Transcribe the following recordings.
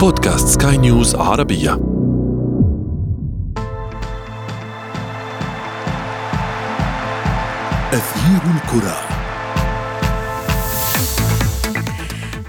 بودكاست سكاي نيوز عربية. أثير الكرة.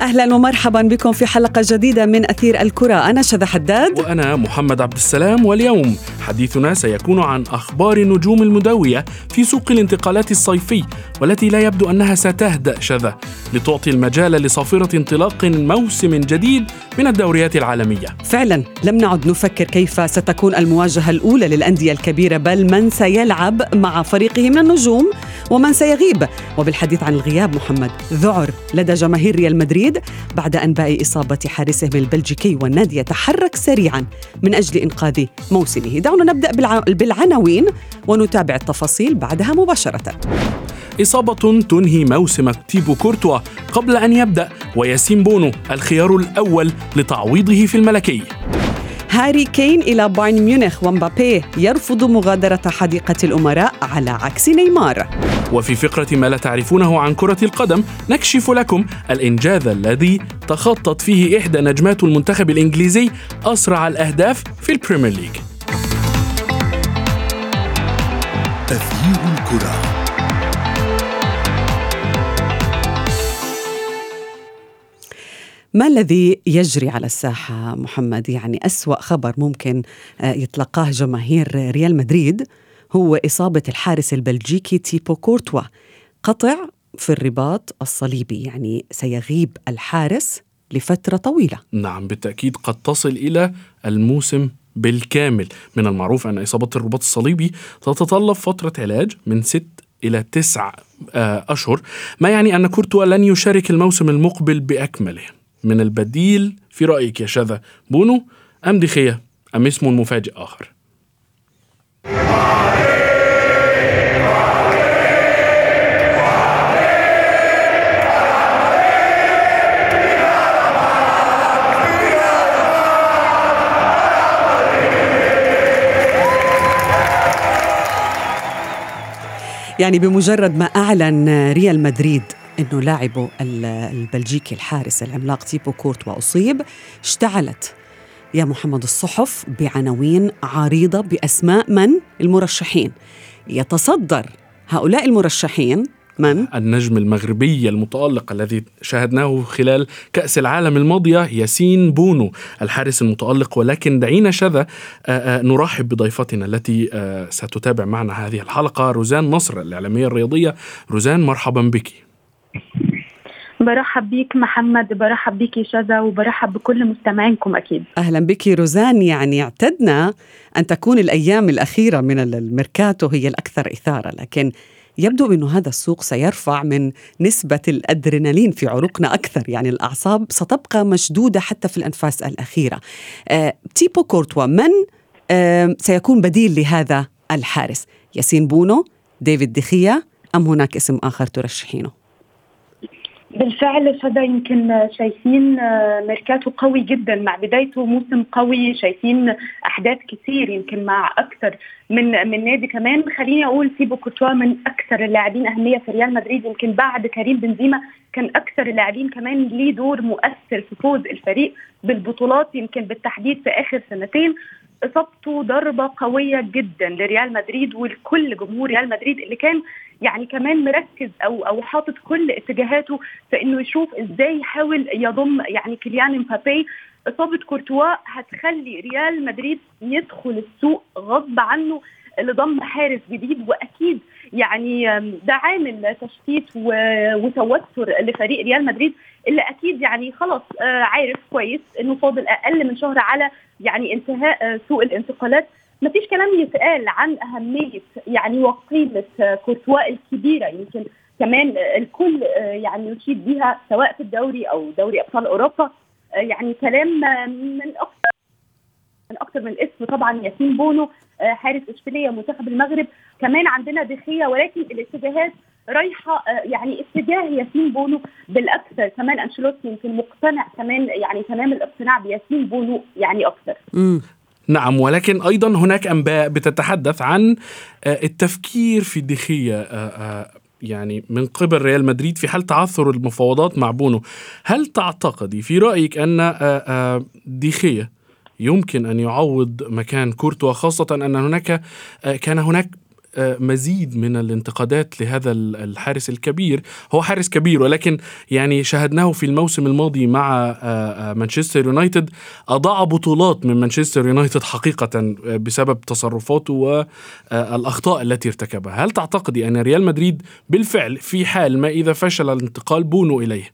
أهلا ومرحبا بكم في حلقة جديدة من أثير الكرة. أنا شذى حداد. وأنا محمد عبد السلام. واليوم حديثنا سيكون عن أخبار النجوم المدويه في سوق الانتقالات الصيفي والتي لا يبدو أنها ستهدأ شذا لتعطي المجال لصافرة انطلاق موسم جديد من الدوريات العالمية. فعلا لم نعد نفكر كيف ستكون المواجهة الأولى للأندية الكبيرة بل من سيلعب مع فريقه من النجوم ومن سيغيب. وبالحديث عن الغياب محمد ذعر لدى جماهير ريال مدريد. بعد انباء إصابة حارسهم البلجيكي والنادي يتحرك سريعا من أجل إنقاذ موسمه. دعونا نبدأ بالعناوين ونتابع التفاصيل بعدها مباشرة. إصابة تنهي موسم تيبو كورتوا قبل أن يبدأ وياسين بونو الخيار الأول لتعويضه في الملكي هاري كين إلى بايرن ميونخ ومبابي يرفض مغادرة حديقة الأمراء على عكس نيمار. وفي فقرة ما لا تعرفونه عن كرة القدم نكشف لكم الإنجاز الذي تخطت فيه إحدى نجمات المنتخب الإنجليزي أسرع الأهداف في البريمير ليج. تغيير الكرة. ما الذي يجري على الساحة محمد؟ يعني أسوأ خبر ممكن آه، يتلقاه جماهير ريال مدريد هو إصابة الحارس البلجيكي تيبو كورتوا قطع في الرباط الصليبي يعني سيغيب الحارس لفترة طويلة. نعم بالتأكيد قد تصل إلى الموسم بالكامل. من المعروف أن إصابة الرباط الصليبي تتطلب فترة علاج من ست إلى تسع آه، أشهر ما يعني أن كورتوا لن يشارك الموسم المقبل بأكمله. من البديل. في رأيك يا شذا بونو أم دخية؟ أم اسم مفاجئ آخر؟ يعني بمجرد ما أعلن ريال مدريد إنه لاعبه البلجيكي الحارس العملاق تيبو كورتوا أصيب اشتعلت يا محمد الصحف بعناوين عريضة بأسماء من؟ المرشحين. يتصدر هؤلاء المرشحين من؟ النجم المغربي المتألق الذي شاهدناه خلال كأس العالم الماضية ياسين بونو الحارس المتألق. ولكن دعينا شذا نرحب بضيفتنا التي ستتابع معنا هذه الحلقة روزان نصر الإعلامية الرياضية. روزان مرحبا بك. برحب بيك محمد برحب بيك شذا وبرحب بكل مستمعينكم أكيد. أهلا بك روزان. يعني اعتدنا أن تكون الأيام الأخيرة من الميركاتو هي الأكثر إثارة لكن يبدو انه هذا السوق سيرفع من نسبة الأدرينالين في عروقنا أكثر. يعني الأعصاب ستبقى مشدودة حتى في الأنفاس الأخيرة. آه، تيبو كورتوا من آه، سيكون بديل لهذا الحارس؟ ياسين بونو ديفيد دي خيا أم هناك اسم آخر ترشحينه؟ بالفعل شذا يمكن شايفين آه، ميركاتو قوي جدا. مع بدايته موسم قوي شايفين أحداث كثير يمكن مع أكثر من من نادي كمان. خليني أقول تيبو كورتوا من أكثر اللاعبين أهمية في ريال مدريد. يمكن بعد كريم بنزيما كان أكثر اللاعبين كمان ليه دور مؤثر في فوز الفريق بالبطولات يمكن بالتحديد في آخر سنتين. إصابته ضربة قوية جدا لريال مدريد ولكل جمهور ريال مدريد اللي كان يعني كمان مركز أو أو حاطط كل اتجاهاته في إنه يشوف إزاي يحاول يضم يعني كيليان امبابي إصابة كورتوا هتخلي ريال مدريد يدخل السوق غصب عنه لضم حارس جديد وأكيد يعني ده عامل تشتيت وتوتر لفريق ريال مدريد اللي أكيد يعني خلاص آه، عارف كويس إنه فاضل أقل من شهر على يعني انتهاء آه، سوق الانتقالات. ما فيش كلام يتقال عن أهمية يعني وقيمة كورتوا الكبيرة. يمكن كمان الكل يعني يشيد بها سواء في الدوري أو دوري أبطال أوروبا. يعني كلام من أكثر من أكثر من اسم طبعا ياسين بونو حارس إشبيلية منتخب المغرب. كمان عندنا دخية ولكن الاتجاهات رايحة يعني اتجاه ياسين بونو بالأكثر. كمان أنشيلوتي يمكن مقتنع كمان يعني تمام الاقتناع بياسين بونو يعني أكثر. نعم ولكن أيضا هناك أنباء بتتحدث عن آه، التفكير في دي خيا آه، آه، يعني من قبل ريال مدريد في حال تعثر المفاوضات مع بونو. هل تعتقدي في آه، آه، دي خيا يمكن أن يعوض مكان كورتوا خاصة أن هناك آه، كان هناك آه، مزيد من الانتقادات لهذا ال- الحارس الكبير. هو حارس كبير ولكن يعني شاهدناه في الموسم الماضي مع آه، آه، مانشستر يونايتد. أضاع بطولات من مانشستر يونايتد حقيقة آه، بسبب تصرفاته والأخطاء التي ارتكبها. هل تعتقدي أن ريال مدريد بالفعل في حال ما إذا فشل الانتقال بونو إليه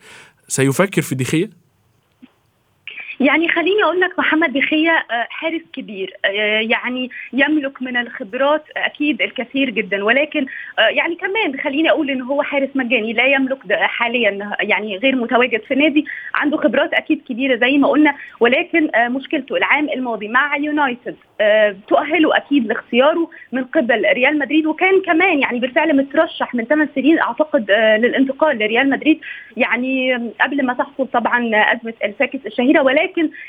سيفكر في دي خيا؟ يعني خليني أقول لك محمد دي خيا آه، حارس كبير آه، يعني يملك من الخبرات أكيد الكثير جدا ولكن آه، يعني كمان خليني أقول ان هو حارس مجاني لا يملك حاليا يعني غير متواجد في نادي عنده خبرات أكيد كبيرة زي ما قلنا ولكن مشكلته العام الماضي مع يونايتد تؤهله أكيد لاختياره من قبل ريال مدريد وكان كمان يعني بالفعل مترشح من ثمان سنين أعتقد للانتقال لريال مدريد يعني قبل ما تحصل طبعا أزمة الفاكس الشهيرة ولكن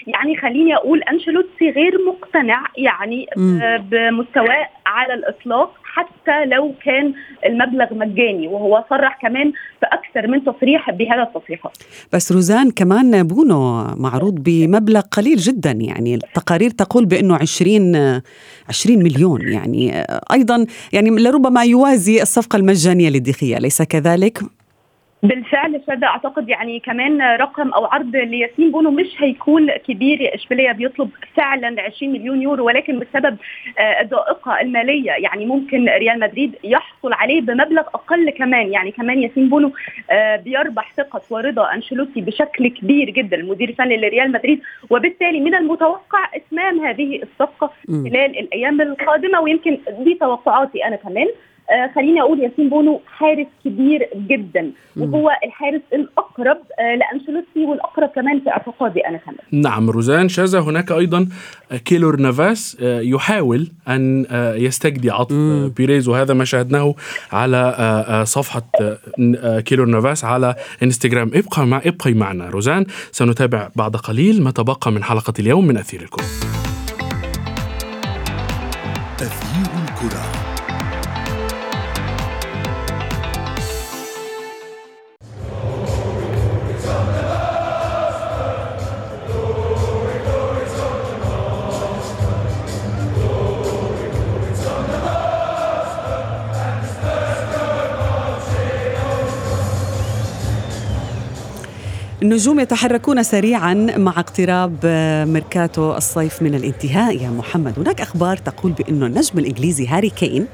يعني خليني أقول أنشيلوتي غير مقتنع يعني. ب- بمستواه على الإطلاق حتى لو كان المبلغ مجاني وهو صرح كمان في أكثر من تصريح بهذا التصريحات بس روزان كمان بونو معروض بمبلغ قليل جدا يعني التقارير تقول بأنه 20 20 مليون يعني أيضا يعني لربما يوازي الصفقة المجانية للدخية أليس كذلك؟ بالفعل شذا أعتقد يعني كمان رقم أو عرض لياسين بونو مش هيكون كبير. إشبيلية بيطلب فعلا 20 مليون يورو ولكن بسبب آه، الضائقة المالية يعني ممكن ريال مدريد يحصل عليه بمبلغ أقل كمان. يعني كمان ياسين بونو آه، بيربح ثقة ورضا أنشيلوتي بشكل كبير جدا المدير الفني لريال مدريد. وبالتالي من المتوقع إتمام هذه الصفقة. خلال الأيام القادمة ويمكن دي توقعاتي أنا كمان. آه خليني أقول ياسين بونو حارس كبير جدا وهو الحارس الأقرب آه لأنشيلوتي والأقرب كمان في اعتقادي أنا كمان. نعم روزان شذا هناك أيضا كيلور نافاس آه، يحاول أن آه، يستجدي عطف آه، بيريز وهذا ما شاهدناه على صفحة آه، كيلور نافاس على إنستغرام. ابقى مع ابقي معنا روزان سنتابع بعد قليل ما تبقى من حلقة اليوم من أثير الكرة النجوم يتحركون سريعا مع اقتراب ميركاتو الصيف من الانتهاء. يا محمد هناك أخبار تقول بأن النجم الإنجليزي هاري كين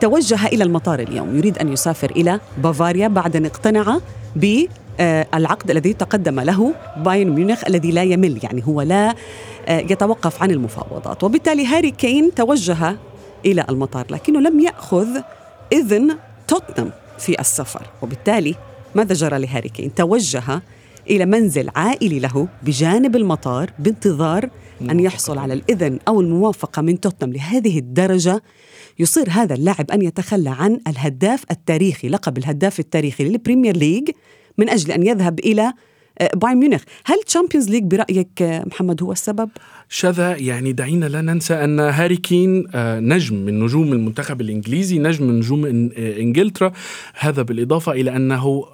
توجه إلى المطار اليوم. يريد أن يسافر إلى بافاريا بعد أن اقتنع بالعقد الذي تقدم له بايرن ميونخ الذي لا يمل يعني هو لا آه، يتوقف عن المفاوضات. وبالتالي هاري كين توجه إلى المطار لكنه لم يأخذ إذن توتنهام في السفر. وبالتالي ماذا جرى لهاري كين؟ توجه إلى منزل عائلي له بجانب المطار بانتظار أن يحصل على الإذن أو الموافقة من توتنهام لهذه الدرجة يصر هذا اللاعب أن يتخلى عن الهداف التاريخي لقب الهداف التاريخي للبريمير ليج من أجل أن يذهب إلى بايرن ميونخ. هل تشامبيونز ليج برأيك آه، محمد هو السبب؟ شذا يعني دعينا لا ننسى أن هاري كين آه، نجم من نجوم المنتخب الإنجليزي نجم من نجوم آه، إنجلترا. هذا بالإضافة إلى أنه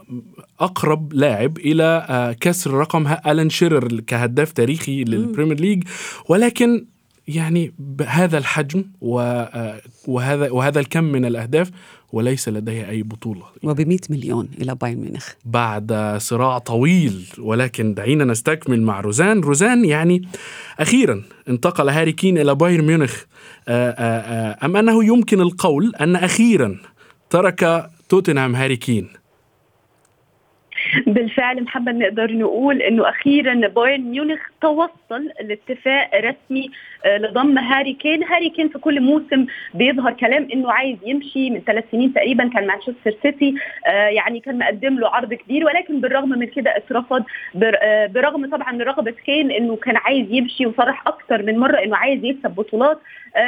أقرب لاعب آه، كسر رقم ألان شيرر كهداف تاريخي للبريمير ليج ولكن يعني بهذا الحجم و- آه، وهذا وهذا الكم من الأهداف وليس لديه أي بطولة. وب 100 مليون إلى بايرن ميونخ. بعد صراع طويل ولكن دعينا نستكمل مع روزان. روزان يعني أخيرا انتقل هاري كين إلى بايرن ميونخ. آه، آه، أم أنه يمكن القول أن أخيرا ترك توتنهام هاري كين؟ بالفعل محمد نقدر نقول إنه أخيرا بايرن ميونخ توصل لاتفاق رسمي آه، لضم هاري كين، هاري كين في كل موسم بيظهر كلام إنه عايز يمشي. من ثلاث سنين تقريبا كان مانشستر سيتي آه، يعني كان مقدم له عرض كبير. ولكن بالرغم من كده اترفض. بر- آه، برغم طبعا رغبة كين إنه كان عايز يمشي وصرح أكثر من مرة إنه عايز يكسب بطولات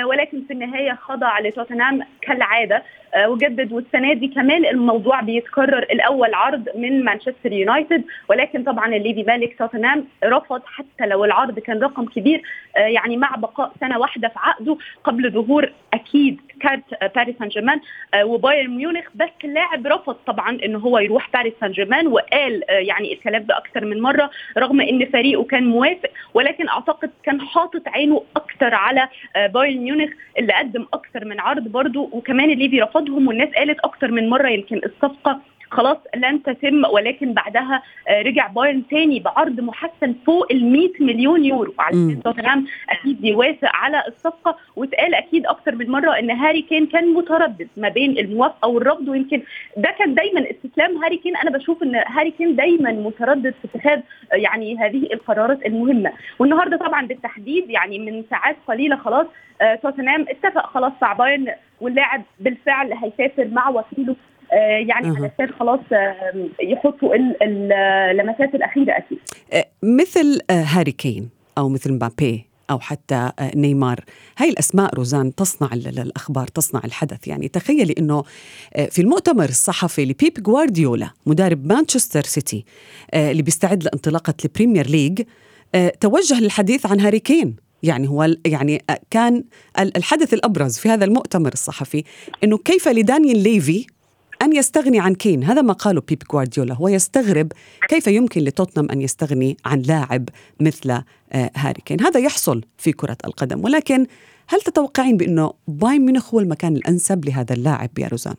ولكن في النهاية خضع لتوتنهام كالعادة وجدد. والسنة دي كمان الموضوع بيتكرر. الأول عرض من مانشستر يونايتد ولكن طبعا الليفي مالك توتنهام رفض حتى لو العرض كان رقم كبير آه، يعني مع بقاء سنة واحدة في عقده قبل ظهور أكيد كارت باريس سان جيرمان وبايرن ميونخ. بس اللاعب رفض طبعا انه هو يروح باريس سان جيرمان وقال يعني الكلام ده أكثر من مرة رغم إن فريقه كان موافق ولكن أعتقد كان حاطط عينه أكثر على بايرن ميونخ اللي قدم أكثر من عرض برضه وكمان الليفي رفضهم والناس قالت أكثر من مرة يمكن الصفقة خلاص لن تتم ولكن بعدها رجع بايرن تاني بعرض محسن فوق ال 100 مليون يورو. علشان توتنهام أكيد يوافق على الصفقة واتقال أكيد أكثر من مرة إن هاري كين كان متردد ما بين الموافقة والرفض ويمكن ده كان دايما استسلام هاري كين. أنا بشوف إن هاري كين دايما متردد في اتخاذ يعني هذه القرارات المهمة. والنهاردة طبعا بالتحديد يعني من ساعات قليلة خلاص توتنهام اتفق خلاص مع بايرن واللاعب بالفعل هيسافر مع وكيله يعني أه. علشان خلاص يحطوا اللمسات الأخيرة أكيد. مثل هاري كين أو مثل مبابي أو حتى نيمار هاي الأسماء روزان تصنع الأخبار تصنع الحدث. يعني تخيلي إنه في المؤتمر الصحفي لبيب جوارديولا مدرب مانشستر سيتي اللي بيستعد لانطلاقة البريمير ليج توجه للحديث عن هاري كين. يعني هو يعني كان الحدث الأبرز في هذا المؤتمر الصحفي إنه كيف لدانيال ليفي أن يستغني عن كين. هذا ما قاله بيب جوارديولا. هو يستغرب كيف يمكن لتوتنهام أن يستغني عن لاعب مثل هاري كين. هذا يحصل في كرة القدم. ولكن هل تتوقعين بأنه بايرن ميونخ هو المكان الأنسب لهذا اللاعب يا روزان؟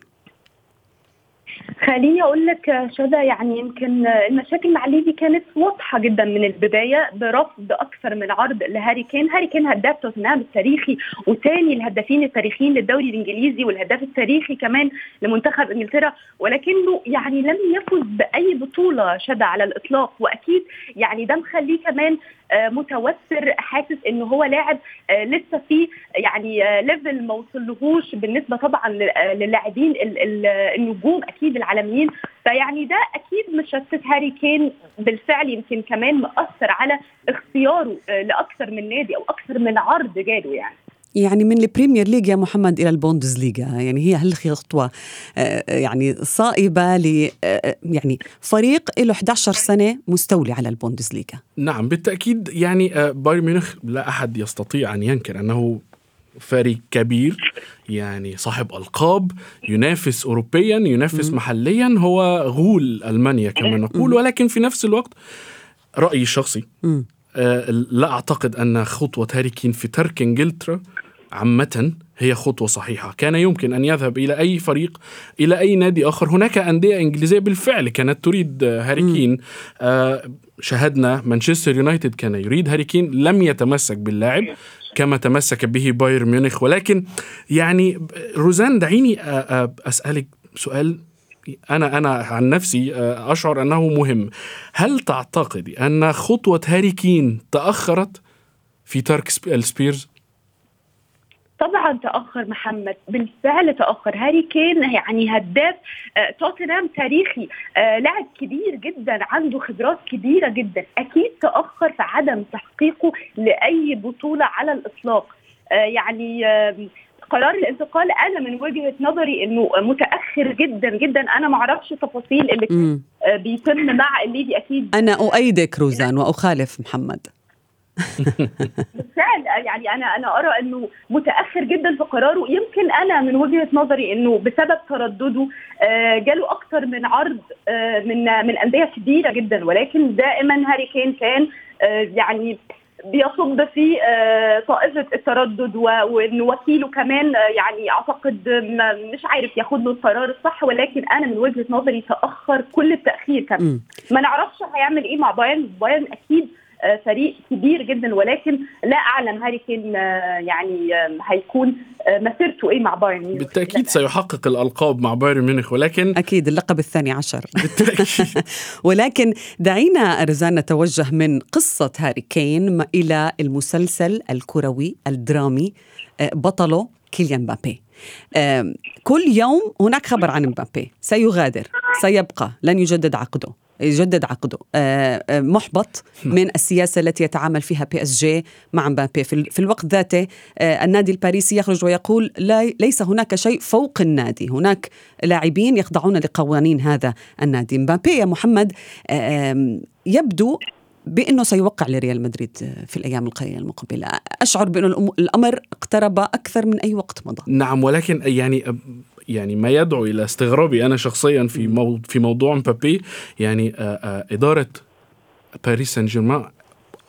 خليني أقول لك شذا يعني يمكن المشاكل مع ليفي كانت واضحة جدا من البداية برفض أكثر من عرض لهاري كين، هاري كين هداف توتنهام التاريخي وثاني الهدافين التاريخيين للدوري الإنجليزي والهداف التاريخي كمان لمنتخب إنجلترا. ولكنه يعني لم يفز بأي بطولة شذا على الإطلاق. وأكيد يعني ده مخليه كمان متوتر حاسس إن هو لاعب لسه في يعني level ما وصلهوش بالنسبة طبعا للاعبين النجوم أكيد العالميين فيعني ده أكيد مشتت هاري كين بالفعل يمكن كمان مأثر على اختياره لأكثر من نادي أو أكثر من عرض جاله يعني. يعني من البريمير ليج يا محمد إلى البوندز ليغا يعني هي هالخطوه يعني صائبة ل يعني فريق له 11 سنة مستولي على البوندز ليغا نعم بالتأكيد يعني بايرن ميونخ لا أحد يستطيع أن ينكر أنه فريق كبير يعني صاحب ألقاب ينافس اوروبيا ينافس م. محليا هو غول ألمانيا كما نقول م. ولكن في نفس الوقت رأيي الشخصي. آه لا أعتقد أن خطوة هاري كين في ترك إنجلترا عامة هي خطوة صحيحة كان يمكن أن يذهب إلى أي فريق إلى أي نادي آخر هناك أندية إنجليزية بالفعل كانت تريد هاري كين آه شاهدنا مانشستر يونايتد كان يريد هاري كين لم يتمسك باللاعب كما تمسك به بايرن ميونخ ولكن يعني روزان دعيني أسألك سؤال أنا أنا عن نفسي أشعر أنه مهم هل تعتقدي أن خطوة هاري كين تأخرت في ترك السبيرز؟ طبعا تأخر محمد بالفعل تأخر. هاري كين يعني هداف توتنهام تاريخي. لاعب كبير جدا عنده خبرات كبيرة جدا. أكيد تأخر في عدم تحقيقه لأي بطولة على الإطلاق. يعني قرار الانتقال أنا من وجهة نظري إنه متأخر جدا جدا. أنا ما أعرفش تفاصيل اللي بيتم مع الليبي أكيد. أنا أؤيدك روزان وأخالف محمد. بالفعل يعني أنا أنا أرى إنه متاخر جدا في قراره. يمكن أنا من وجهة نظري إنه بسبب تردده جاله أكثر من عرض من من أندية كبيرة جدا. ولكن دائما هاري كين كان يعني بيصب في خانة التردد وان وكيله كمان يعني أعتقد مش عارف ياخد له القرار الصح. ولكن أنا من وجهة نظري تأخر كل التأخير كمان. ما نعرفش هيعمل إيه مع بايرن. بايرن أكيد فريق كبير جدا ولكن لا أعلم هاري كين يعني هيكون مسيرته إيه مع بايرن بالتأكيد سيحقق الألقاب مع بايرن ميونخ ولكن أكيد اللقب الثاني عشر. بالتأكيد. ولكن دعينا رزان نتوجه من قصة هاري كين إلى المسلسل الكروي الدرامي بطله كيليان مبابي. كل يوم هناك خبر عن مبابي سيغادر سيبقى لن يجدد عقده. يجدد عقده. آه، آه، محبط من السياسة التي يتعامل فيها PSG مع مبابي في, ال- في الوقت ذاته آه، النادي الباريسي يخرج ويقول لا ليس هناك شيء فوق النادي. هناك لاعبين يخضعون لقوانين هذا النادي. مبابي يا محمد يبدو بأنه سيوقع لريال مدريد في الأيام القليلة المقبلة. أشعر بانه الأمر اقترب أكثر من أي وقت مضى. نعم ولكن يعني يعني ما يدعو إلى استغرابي أنا شخصيا في مو في موضوع مبابي. يعني آه، آه، إدارة باريس سان جيرمان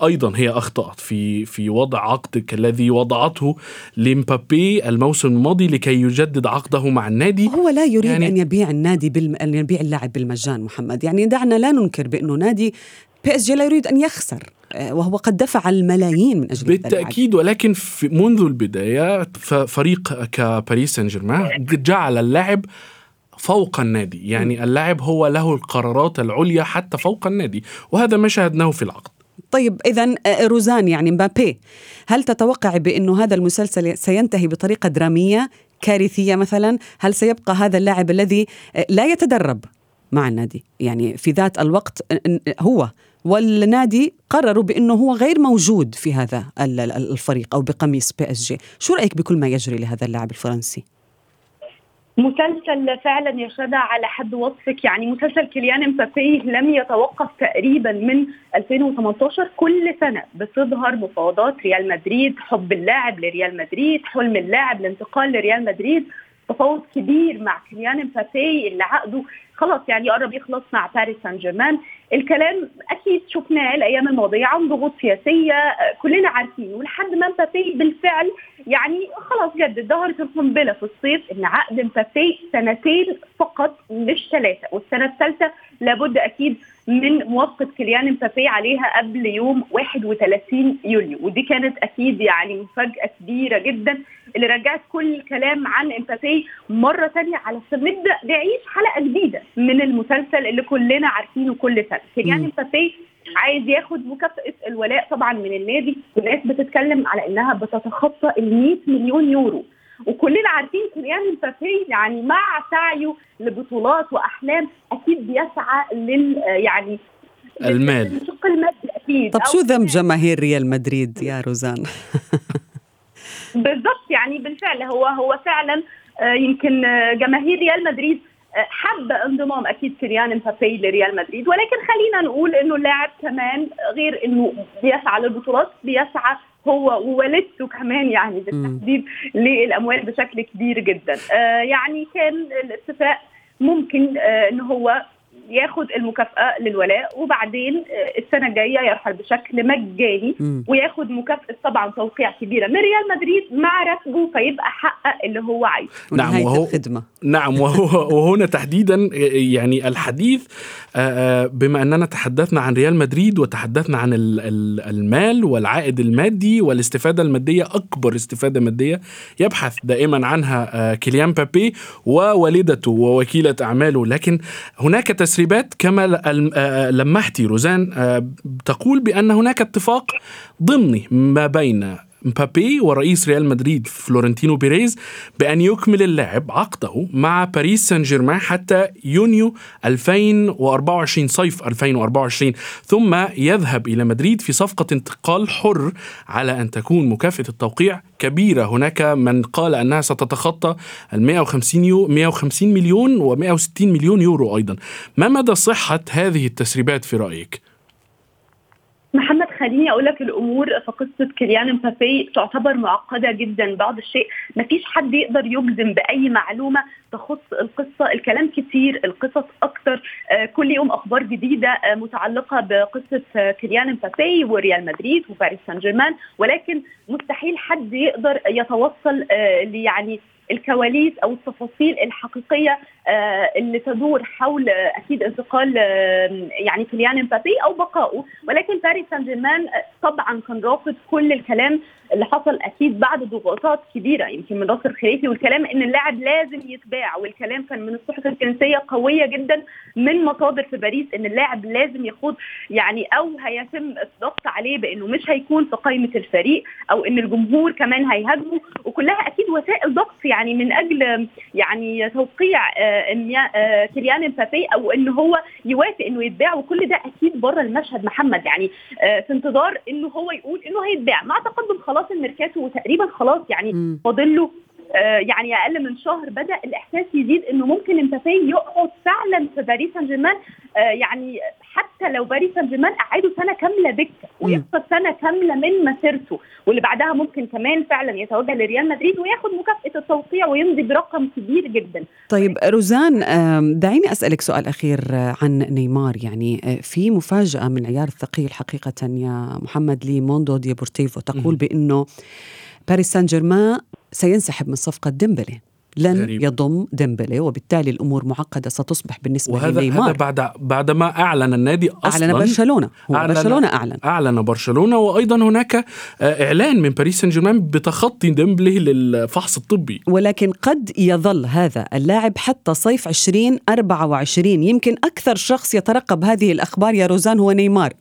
أيضا هي أخطأت في في وضع عقد كالذي وضعته لمبابي الموسم الماضي لكي يجدد عقده مع النادي. هو لا يريد يعني- أن يبيع النادي بالم... أن يبيع اللاعب بالمجان محمد. يعني دعنا لا ننكر بأنه نادي PSG لا يريد أن يخسر. وهو قد دفع الملايين من أجل. بالتأكيد ولكن في منذ البداية فريق كباريس سان جيرمان جعل اللاعب فوق النادي. يعني اللاعب هو له القرارات العليا حتى فوق النادي وهذا ما شاهدناه في العقد. طيب اذا روزان يعني مبابي هل تتوقع بأنه هذا المسلسل سينتهي بطريقة درامية كارثية مثلا؟ هل سيبقى هذا اللاعب الذي آه، لا يتدرب مع النادي؟ يعني في ذات الوقت آه، آه، هو والنادي قرروا بأنه هو غير موجود في هذا ال- ال- الفريق أو بقميص PSG. شو رأيك بكل ما يجري لهذا اللاعب الفرنسي؟ مسلسل فعلا يا شذا على حد وصفك. يعني مسلسل كيليان مبابي لم يتوقف تقريبا من 2018 كل سنة بتظهر مفاوضات ريال مدريد حب اللاعب لريال مدريد حلم اللاعب الانتقال لريال مدريد تفاوض كبير مع كيليان مبابي اللي عقده خلاص يعني قرب يخلص مع باريس سان جيرمان. الكلام أكيد شفناه الأيام الماضية عن ضغوط سياسية كلنا عارفين ولحد ما مبابي بالفعل يعني خلاص جدد ظهرت القنبله في الصيف إن عقد مبابي سنتين فقط مش ثلاثة والسنة الثالثة لابد أكيد من موافقة كيليان مبابي عليها قبل يوم 31 يوليو ودي كانت أكيد يعني مفاجأة كبيرة جدا اللي رجعت كل الكلام عن مبابي مرة ثانية علشان نبدا نعيش حلقة جديدة من المسلسل اللي كلنا عارفينه كل سنة. كيليان مم. مبابي عايز ياخد مكافاه الولاء طبعا من النادي والناس بتتكلم على إنها بتتخطى ال 100 مليون يورو وكلنا عارفين كيليان مبابي يعني مع سعيه لبطولات وأحلام أكيد بيسعى لل يعني المال. للشق المادي أكيد طب شو ذنب جماهير ريال مدريد يا روزان بالضبط يعني بالفعل هو هو فعلا آه، يمكن آه، جماهير ريال مدريد حب انضمام أكيد كيليان مبابي لريال مدريد ولكن خلينا نقول إنه اللاعب كمان غير إنه بيسعى للبطولات بيسعى هو ووالدته كمان يعني بالتحديد للأموال بشكل كبير جدا. آه، يعني كان الاتفاق ممكن آه، ان هو ياخد المكافأة للولاء وبعدين آه، السنة الجاية يرحل بشكل مجاني. وياخد مكافأة طبعا توقيع كبيرة من ريال مدريد مع راتبه فيبقى حقق اللي هو عايزه. نعم، وهو- الخدمة. نعم وهو وهنا تحديدا يعني الحديث آه، آه، بما أننا تحدثنا عن ريال مدريد وتحدثنا عن ال- ال- المال والعائد المادي والاستفادة المادية أكبر استفادة مادية يبحث دائما عنها آه، كيليان مبابي ووالدته ووكيلة أعماله. لكن هناك تسريبات كما ل- آه، لمحتي روزان آه، تقول بأن هناك اتفاق ضمني ما بين مبابي ورئيس ريال مدريد فلورنتينو بيريز بأن يكمل اللاعب عقده مع باريس سان جيرمان حتى يونيو 2024 صيف 2024 ثم يذهب إلى مدريد في صفقة انتقال حر على أن تكون مكافأة التوقيع كبيرة. هناك من قال أنها ستتخطى ال 150 يو 150 مليون و 160 مليون يورو أيضا. ما مدى صحة هذه التسريبات في رأيك؟ محمد خليني أقول لك الأمور في قصة كيليان مبابي تعتبر معقدة جدا. بعض الشيء ما فيش حد يقدر يجزم بأي معلومة تخص القصة. الكلام كتير القصص أكتر. آه، كل يوم أخبار جديدة آه، متعلقة بقصة كيليان مبابي وريال مدريد وباريس سان جيرمان. ولكن مستحيل حد يقدر يتوصل آه، ليعني الكواليس أو التفاصيل الحقيقية آه، اللي تدور حول آه، أكيد انتقال آه، يعني كيليان مبابي أو بقائه. ولكن باريس سان جيرمان طبعا كان رافض كل الكلام اللي حصل أكيد بعد ضغوطات كبيرة يمكن من ناصر خليفي والكلام إن اللاعب لازم يتباع والكلام كان من الصحف الفرنسية قوية جدا من مصادر في باريس إن اللاعب لازم يخوض يعني أو هيتم الضغط عليه بإنه مش هيكون في قائمة الفريق أو إن الجمهور كمان هيهاجمه وكلها أكيد وسائل ضغط يعني من أجل يعني توقيع كيليان امبابي أو انه هو يوافق إنه يتباع وكل ده أكيد بره المشهد محمد يعني في انتظار إنه هو يقول إنه هيتباع مع تقدم خلاص الميركاتو وتقريبا خلاص يعني فاضل له يعني أقل من شهر بدأ الإحساس يزيد إنه ممكن إمبابي يقعد فعلا في باريس سان جيرمان يعني حتى لو باريس سان جيرمان قعده سنة كاملة دكة ويخسر سنة كاملة من مسيرته واللي بعدها ممكن كمان فعلا يتوجه لريال مدريد وياخد مكافأة التوقيع ويمضي برقم كبير جدا. طيب روزان دعيني أسألك سؤال أخير عن نيمار. يعني في مفاجأة من العيار الثقيل حقيقه يا محمد لي موندو ديبورتيفو تقول بأنه باريس سان جيرمان سينسحب من صفقة ديمبلي. لن غريب. يضم ديمبلي وبالتالي الأمور معقدة ستصبح بالنسبة وهذا لنيمار هذا بعد بعد ما أعلن النادي أصلا. اعلن برشلونة. هو أعلن برشلونة أعلن. أعلن برشلونة وأيضا هناك إعلان من باريس سان جيرمان بتخطي ديمبلي للفحص الطبي. ولكن قد يظل هذا اللاعب حتى صيف 2024 يمكن أكثر شخص يترقب هذه الأخبار يا روزان هو نيمار.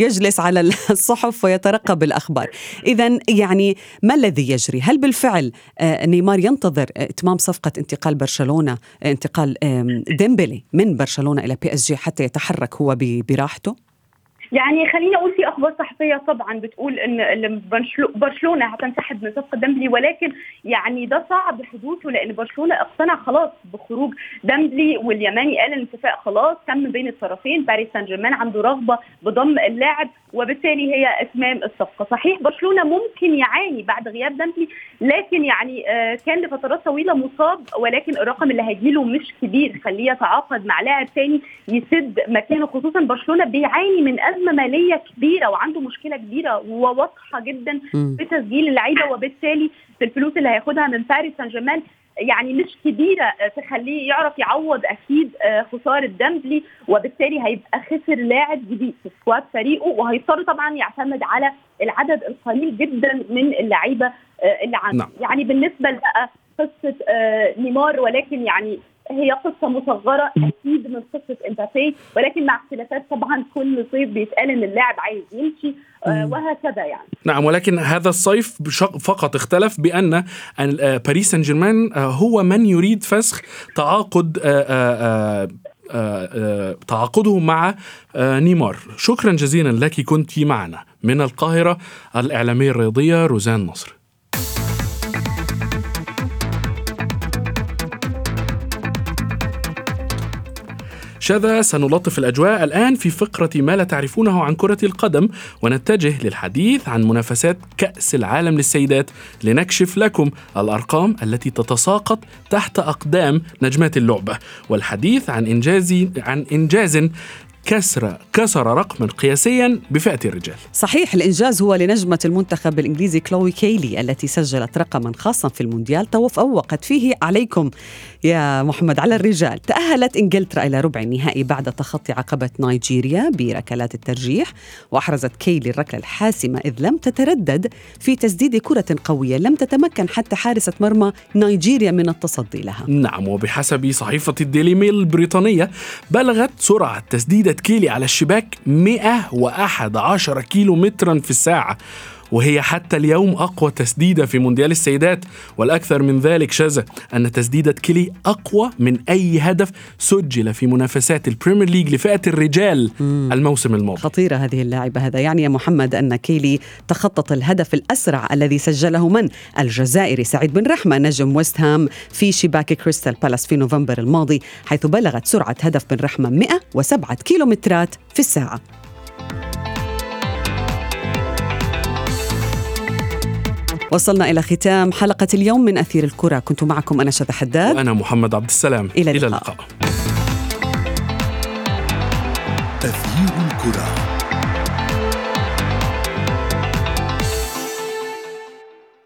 يجلس على الصحف ويترقب الأخبار. اذا يعني ما الذي يجري؟ هل بالفعل نيمار ينتظر إتمام صفقة انتقال برشلونة انتقال ديمبلي من برشلونة إلى PSG حتى يتحرك هو براحته؟ يعني خليني أقول في أخبار صحفية طبعا بتقول إن برشلونة هتنسحب من صفقة ديمبلي ولكن يعني ده صعب حدوثه لأن برشلونة اقتنع خلاص بخروج ديمبلي واليماني قال الاتفاق خلاص تم بين الطرفين باريس سان جيرمان عنده رغبة بضم اللاعب وبالتالي هي إتمام الصفقة. صحيح برشلونة ممكن يعاني بعد غياب ديمبلي لكن يعني كان لفترات طويلة مصاب ولكن الرقم اللي هيجيله مش كبير. خليه يتعاقد مع لاعب ثاني يسد مكانه خصوصا برشلونة بيعاني من ازمه مالية كبيرة وعنده مشكلة كبيرة وواضحة جدا في تسجيل اللعيبة وبالتالي في الفلوس اللي هياخدها من باريس سان جيرمان يعني مش كبيرة تخليه يعرف يعوض أكيد خسارة ديمبلي وبالتالي هيبقى خسر لاعب جديد في squad فريقه وهيضطر طبعا يعتمد على العدد القليل جدا من اللعيبة اللي عنده نعم. يعني بالنسبة بقى قصة نيمار ولكن يعني هي قصة مصغرة أكيد من قصة امبابي ولكن مع اختلافات طبعا كل صيف بيتقال إن اللاعب عايز يمشي آه وهكذا يعني. نعم ولكن هذا الصيف فقط اختلف بأن باريس سان جيرمان هو من يريد فسخ تعاقد آآ آآ تعاقده مع نيمار. شكرا جزيلا لك كنت معنا. من القاهرة الإعلامية الرياضية روزان نصر. شذا سنلطف الأجواء الآن في فقرة ما لا تعرفونه عن كرة القدم ونتجه للحديث عن منافسات كأس العالم للسيدات. لنكشف لكم الأرقام التي تتساقط تحت أقدام نجمات اللعبة والحديث عن إنجاز عن إنجاز كسر كسر رقما قياسيا بفئة الرجال. صحيح الإنجاز هو لنجمة المنتخب الإنجليزي كلوي كيلي التي سجلت رقما خاصا في المونديال. توفقت فيه عليكم يا محمد على الرجال. تأهلت إنجلترا إلى ربع النهائي بعد تخطي عقبة نيجيريا بركلات الترجيح وأحرزت كيلي الركلة الحاسمة إذ لم تتردد في تسديد كرة قوية. لم تتمكن حتى حارسة مرمى نيجيريا من التصدي لها. نعم وبحسب صحيفة الديلي ميل البريطانية بلغت سرعة تسديدة كيلي على الشباك 111 كيلو مترا في الساعة. وهي حتى اليوم أقوى تسديدة في مونديال السيدات والأكثر من ذلك شذا أن تسديدة كيلي أقوى من أي هدف سجل في منافسات البريمير ليج لفئة الرجال مم. الموسم الماضي. خطيرة هذه اللاعبة هذا. يعني يا محمد أن كيلي تخطت الهدف الأسرع الذي سجله من الجزائري سعيد بن رحمة نجم ويست هام في شباك كريستال بالاس في نوفمبر الماضي حيث بلغت سرعة هدف بن رحمة 107 كيلومترات في الساعة. وصلنا إلى ختام حلقة اليوم من أثير الكرة. كنت معكم أنا شذى حداد. وأنا محمد عبد السلام. إلى اللقاء, إلى اللقاء. أثير الكرة.